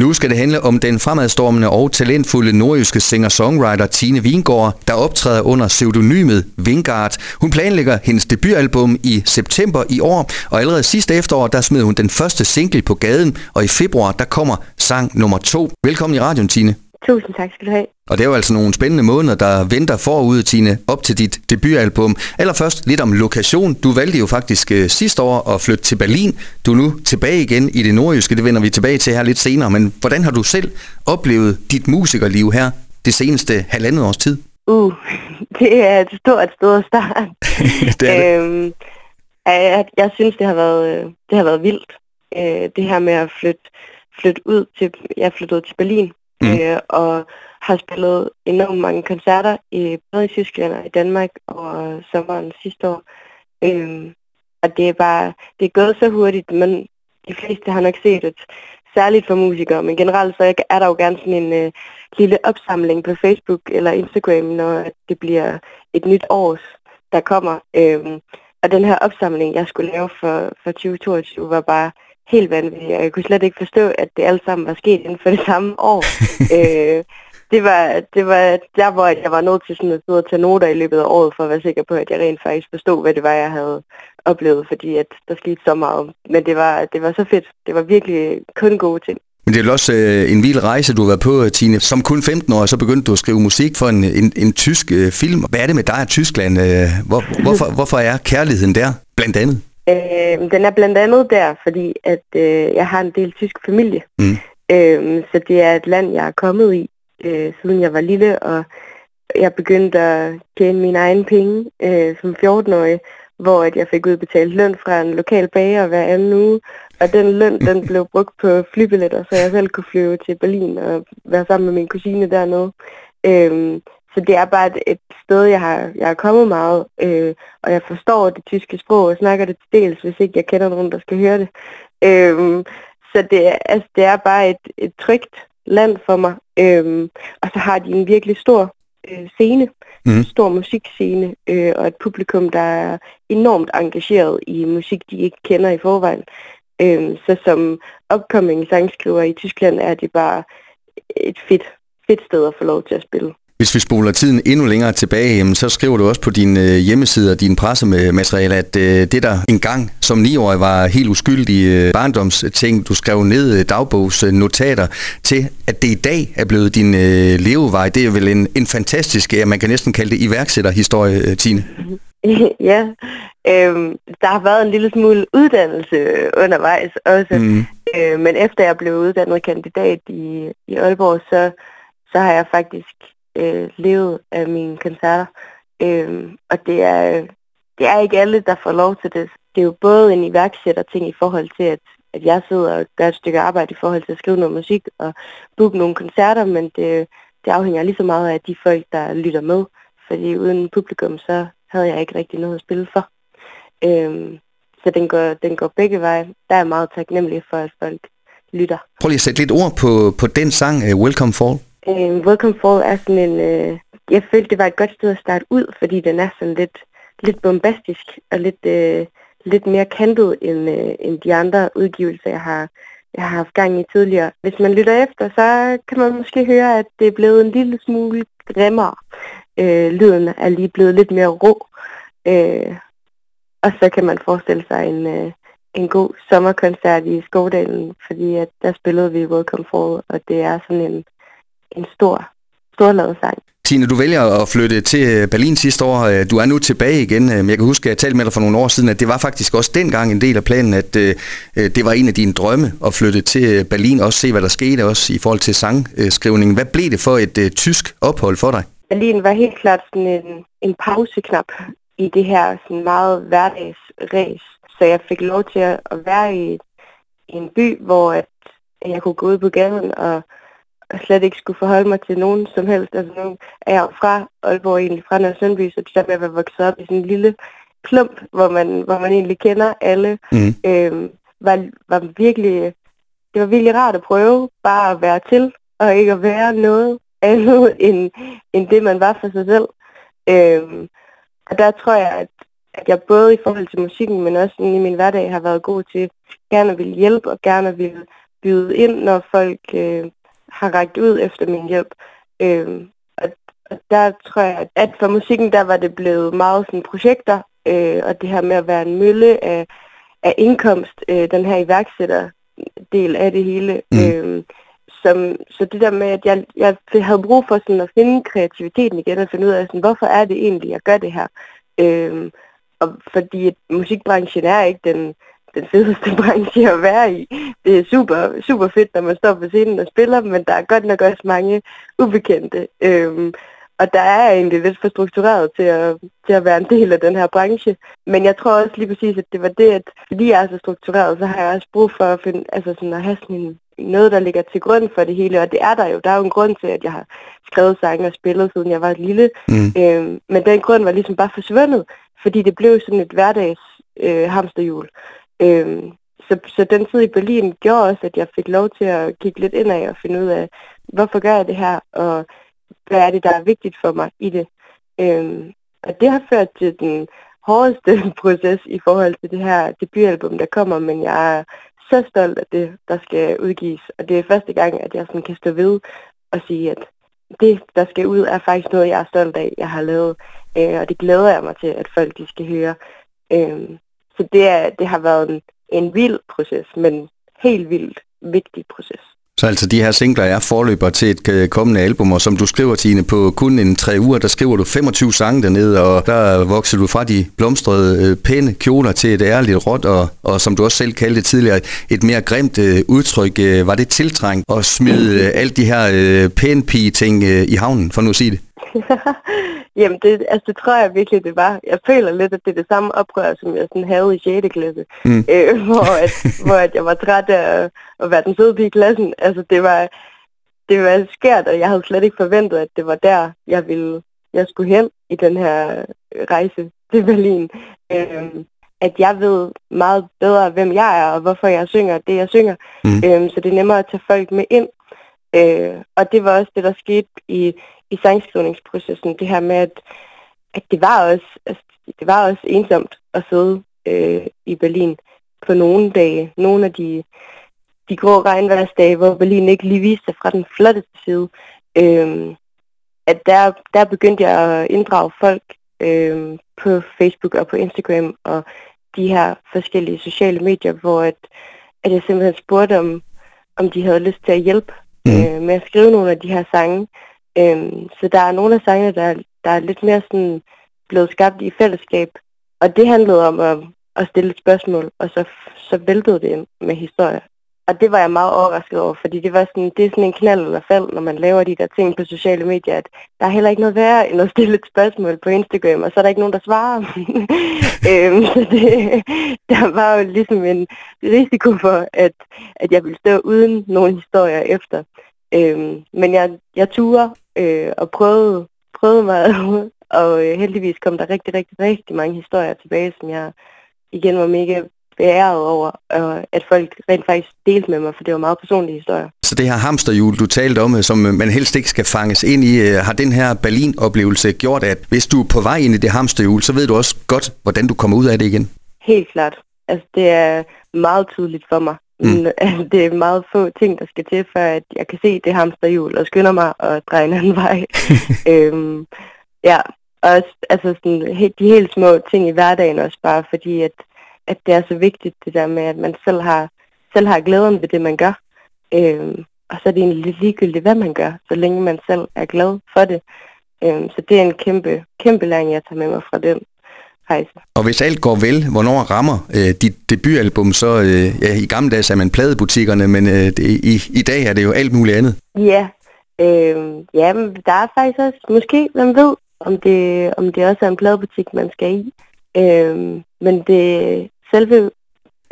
Nu skal det handle om den fremadstormende og talentfulde nordjyske singer-songwriter Tine Vingård, der optræder under pseudonymet Vingard. Hun planlægger hendes debutalbum i september i år, og allerede sidste efterår, der smed hun den første single på gaden, og i februar, der kommer sang nummer to. Velkommen i radioen, Tine. Tusind tak skal du have. Og det er jo altså nogle spændende måneder, der venter forud, Tine, op til dit debutalbum. Allerførst lidt om lokation. Du valgte jo faktisk øh, sidste år at flytte til Berlin. Du er nu tilbage igen i det nordjyske. Det vender vi tilbage til her lidt senere. Men hvordan har du selv oplevet dit musikerliv her det seneste halvandet års tid? Uh, det er et stort, stort start. det er det. Øhm, jeg, jeg synes, det har været, øh, det har været vildt. Øh, det her med at flytte, flytte ud til, jeg flyttede til Berlin mm. øh, og har spillet enormt mange koncerter, i, både i Tyskland og i Danmark over sommeren sidste år. Øh, og det er bare, det er gået så hurtigt, men de fleste har nok set det, særligt for musikere, men generelt så er der jo gerne sådan en øh, lille opsamling på Facebook eller Instagram, når det bliver et nyt års, der kommer. Øh, og den her opsamling, jeg skulle lave for, for 2022, var bare helt vanvittigt, og jeg kunne slet ikke forstå, at det alt sammen var sket inden for det samme år. øh, det var, det var der, hvor jeg var nødt til sådan at sidde og tage noter i løbet af året, for at være sikker på, at jeg rent faktisk forstod, hvad det var, jeg havde oplevet, fordi at der skete så meget. Men det var, det var så fedt. Det var virkelig kun gode ting. Men det er jo også øh, en vild rejse, du har været på, Tine. Som kun 15 år, så begyndte du at skrive musik for en, en, en tysk øh, film. Hvad er det med dig og Tyskland? Øh, hvor, hvorfor, hvorfor er kærligheden der, blandt andet? Øh, den er blandt andet der, fordi at øh, jeg har en del tysk familie. Mm. Øh, så det er et land, jeg er kommet i, øh, siden jeg var lille, og jeg begyndte at tjene mine egne penge øh, som 14-årig, hvor at jeg fik udbetalt løn fra en lokal bager hver anden uge, og den løn, den blev brugt på flybilletter, så jeg selv kunne flyve til Berlin og være sammen med min kusine dernede. Øh, så det er bare et, et sted, jeg har, jeg har kommet meget, øh, og jeg forstår det tyske sprog og snakker det til dels, hvis ikke jeg kender nogen, der skal høre det. Øh, så det, altså, det er bare et, et trygt land for mig. Øh, og så har de en virkelig stor øh, scene, Mm. en stor musikscene, øh, og et publikum, der er enormt engageret i musik, de ikke kender i forvejen. Øh, så som upcoming sangskriver i Tyskland er det bare et fedt, fedt sted at få lov til at spille. Hvis vi spoler tiden endnu længere tilbage, så skriver du også på din øh, hjemmeside og din pressemateriale, at øh, det der engang som niårig var helt uskyldige øh, barndomsting, du skrev ned dagbogsnotater til, at det i dag er blevet din levevej. Det er vel en, en fantastisk, ja, man kan næsten kalde det iværksætterhistorie, Tine. ja, øhm, der har været en lille smule uddannelse undervejs også, Mm. øh, men efter jeg blev uddannet kandidat i, i Aalborg, så, så har jeg faktisk øh, levet af mine koncerter. Øh, og det er, det er ikke alle, der får lov til det. Det er jo både en iværksætterting i forhold til, at, at jeg sidder og gør et stykke arbejde i forhold til at skrive noget musik og booke nogle koncerter, men det, det afhænger lige så meget af de folk, der lytter med. Fordi uden publikum, så havde jeg ikke rigtig noget at spille for. Øhm, så den går, den går begge veje. Der er jeg meget taknemmelig for, at folk lytter. Prøv lige at sætte lidt ord på, på den sang, øh, Welcome Fall. Øh, Welcome Fall er sådan en... Øh, jeg følte, det var et godt sted at starte ud, fordi den er sådan lidt, lidt bombastisk og lidt, øh, lidt mere kantet end, øh, end de andre udgivelser, jeg har, jeg har haft gang i tidligere. Hvis man lytter efter, så kan man måske høre, at det er blevet en lille smule grimmere. Øh, lyden er lige blevet lidt mere rå. Øh, og så kan man forestille sig en, øh, en god sommerkoncert i Skovdalen, fordi at der spillede vi Welcome Fall, og det er sådan en, en stor, storladet sang. Tine, du vælger at flytte til Berlin sidste år. Øh, Du er nu tilbage igen. Øh, Jeg kan huske, at jeg talte med dig for nogle år siden, at det var faktisk også dengang en del af planen, at øh, det var en af dine drømme at flytte til Berlin, og også se, hvad der skete også i forhold til sangskrivningen. Hvad blev det for et tysk ophold for dig? Berlin var helt klart sådan en, en pauseknap i det her sådan meget hverdagsræs. Så jeg fik lov til at være i, i en by, hvor at jeg kunne gå ud på gaden og, og slet ikke skulle forholde mig til nogen som helst. Altså nu er jeg fra Aalborg egentlig, fra Nørre Sundby, så det der med at være vokset op i sådan en lille klump, hvor man, hvor man egentlig kender alle, Mm. øh, var, var virkelig, det var virkelig rart at prøve bare at være til, og ikke at være noget andet end, end det, man var for sig selv. Øh, og der tror jeg, at, at jeg både i forhold til musikken, men også i min hverdag har været god til gerne at ville hjælpe og gerne at ville byde ind, når folk øh, har rækket ud efter min hjælp. Øh, og, og der tror jeg, at for musikken, der var det blevet meget sådan projekter, øh, og det her med at være en mølle af, af indkomst, øh, den her iværksætter del af det hele. Mm. Øh, som, så det der med, at jeg, jeg havde brug for sådan at finde kreativiteten igen og finde ud af, sådan, hvorfor er det egentlig, jeg gør det her. Øh, og fordi at musikbranchen er ikke den, den fedeste branche at være i. Det er super, super fedt, når man står på scenen og spiller, men der er godt nok også mange ubekendte. Øhm, og der er egentlig lidt for struktureret til at, til at være en del af den her branche. Men jeg tror også lige præcis, at det var det, at fordi jeg er så struktureret, så har jeg også brug for at, finde, altså sådan at have sådan noget, der ligger til grund for det hele. Og det er der jo. Der er jo en grund til, at jeg har skrevet sange og spillet, siden jeg var lille. Mm. Øhm, men den grund var ligesom bare forsvundet, fordi det blev sådan et hverdags øh, hamsterhjul. Øhm, så, så den tid i Berlin gjorde også, at jeg fik lov til at kigge lidt indad og finde ud af, hvorfor gør jeg det her, og hvad er det, der er vigtigt for mig i det. Øhm, og det har ført til den hårdeste proces i forhold til det her debutalbum, der kommer, men jeg er så stolt af det, der skal udgives. Og det er første gang, at jeg sådan kan stå ved og sige, at det, der skal ud, er faktisk noget, jeg er stolt af, jeg har lavet. Øh, og det glæder jeg mig til, at folk de skal høre. Øh, så det, er, det har været en, en vild proces, men helt vildt vigtig proces. Så altså de her singler er forløber til et øh, kommende album, og som du skriver, Tine, på kun en tre uger, der skriver du 25 sange dernede, og der vokser du fra de blomstrede øh, pæne kjoler til et ærligt råt, og, og som du også selv kaldte tidligere, et mere grimt øh, udtryk. Øh, var det tiltrængt at smide alle de her pæne pige ting i havnen, for nu at sige det? Jamen, det, altså, det tror jeg virkelig, det var. Jeg føler lidt, at det er det samme oprør, som jeg sådan havde i 6. klasse. Mm. Øh, hvor, at, hvor at jeg var træt af at, at være den søde pige i klassen. Altså, det var, det var skært, og jeg havde slet ikke forventet, at det var der, jeg ville, jeg skulle hen i den her rejse til Berlin. Øh, at jeg ved meget bedre, hvem jeg er, og hvorfor jeg synger det, jeg synger. Mm. Øh, så det er nemmere at tage folk med ind. Øh, og det var også det, der skete i, i sangskrivningsprocessen, det her med, at, at det var også altså, det var også ensomt at sidde øh, i Berlin på nogle dage, nogle af de, de grå regnværsdage, hvor Berlin ikke lige viste sig fra den flotteste side. Øh, at der, der begyndte jeg at inddrage folk øh, på Facebook og på Instagram og de her forskellige sociale medier, hvor at, at jeg simpelthen spurgte om, om de havde lyst til at hjælpe mm. øh, med at skrive nogle af de her sange. Øhm, så der er nogle af sangene, der, der er lidt mere sådan blevet skabt i fællesskab. Og det handlede om at, at stille et spørgsmål, og så, så væltede det med historier. Og det var jeg meget overrasket over, fordi det var sådan, det er sådan en knald eller fald, når man laver de der ting på sociale medier, at der er heller ikke noget værre end at stille et spørgsmål på Instagram, og så er der ikke nogen, der svarer. øhm, så det, der var jo ligesom en risiko for, at, at jeg ville stå uden nogen historier efter. Øhm, men jeg, jeg turer øh, og prøvede, prøvede mig, og øh, heldigvis kom der rigtig, rigtig, rigtig mange historier tilbage, som jeg igen var mega beæret over, og at folk rent faktisk delte med mig, for det var meget personlige historier. Så det her hamsterhjul, du talte om, som man helst ikke skal fanges ind i, øh, har den her Berlin-oplevelse gjort, at hvis du er på vej ind i det hamsterhjul, så ved du også godt, hvordan du kommer ud af det igen? Helt klart. Altså, det er meget tydeligt for mig, Mm. Det er meget få ting, der skal til, for at jeg kan se det hamsterhjul og skynder mig og dreje en anden vej. øhm, ja, og altså sådan, de helt små ting i hverdagen også bare, fordi at, at det er så vigtigt det der med, at man selv har, selv har glæden ved det, man gør. Øhm, og så er det egentlig ligegyldigt, hvad man gør, så længe man selv er glad for det. Øhm, så det er en kæmpe, kæmpe læring, jeg tager med mig fra den rejse. Og hvis alt går vel, hvornår rammer øh, dit debutalbum så? Øh, ja, I gamle dage sagde man pladebutikkerne, men øh, det, i, i dag er det jo alt muligt andet. Ja, øh, ja der er faktisk også, måske, hvem ved, om det, om det også er en pladebutik, man skal i. Øh, men det selve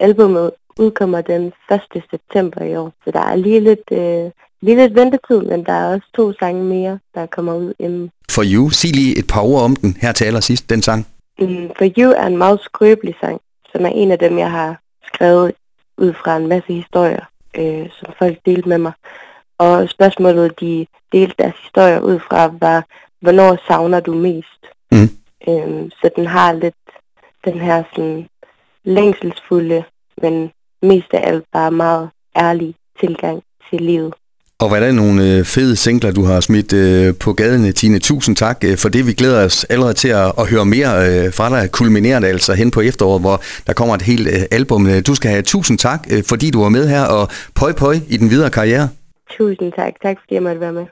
albumet udkommer den 1. september i år, så der er lige lidt, øh, lige lidt ventetid, men der er også to sange mere, der kommer ud inden. For You, sig lige et par ord om den her til allersidst, den sang. For You er en meget skrøbelig sang, som er en af dem, jeg har skrevet ud fra en masse historier, øh, som folk delte med mig. Og spørgsmålet, de delte deres historier ud fra, var, hvornår savner du mest? Mm. Øh, så den har lidt den her sådan længselsfulde, men mest af alt bare meget ærlige tilgang til livet. Og hvad er det nogle øh, fede singler, du har smidt øh, på gaden, øh, Tine? Tusind tak øh, for det. Vi glæder os allerede til at, at høre mere fra dig. Kulminerende altså hen på efteråret, hvor der kommer et helt album. Du skal have tusind tak, fordi du var med her, og pøj pøj i den videre karriere. Tusind tak. Tak fordi jeg måtte være med.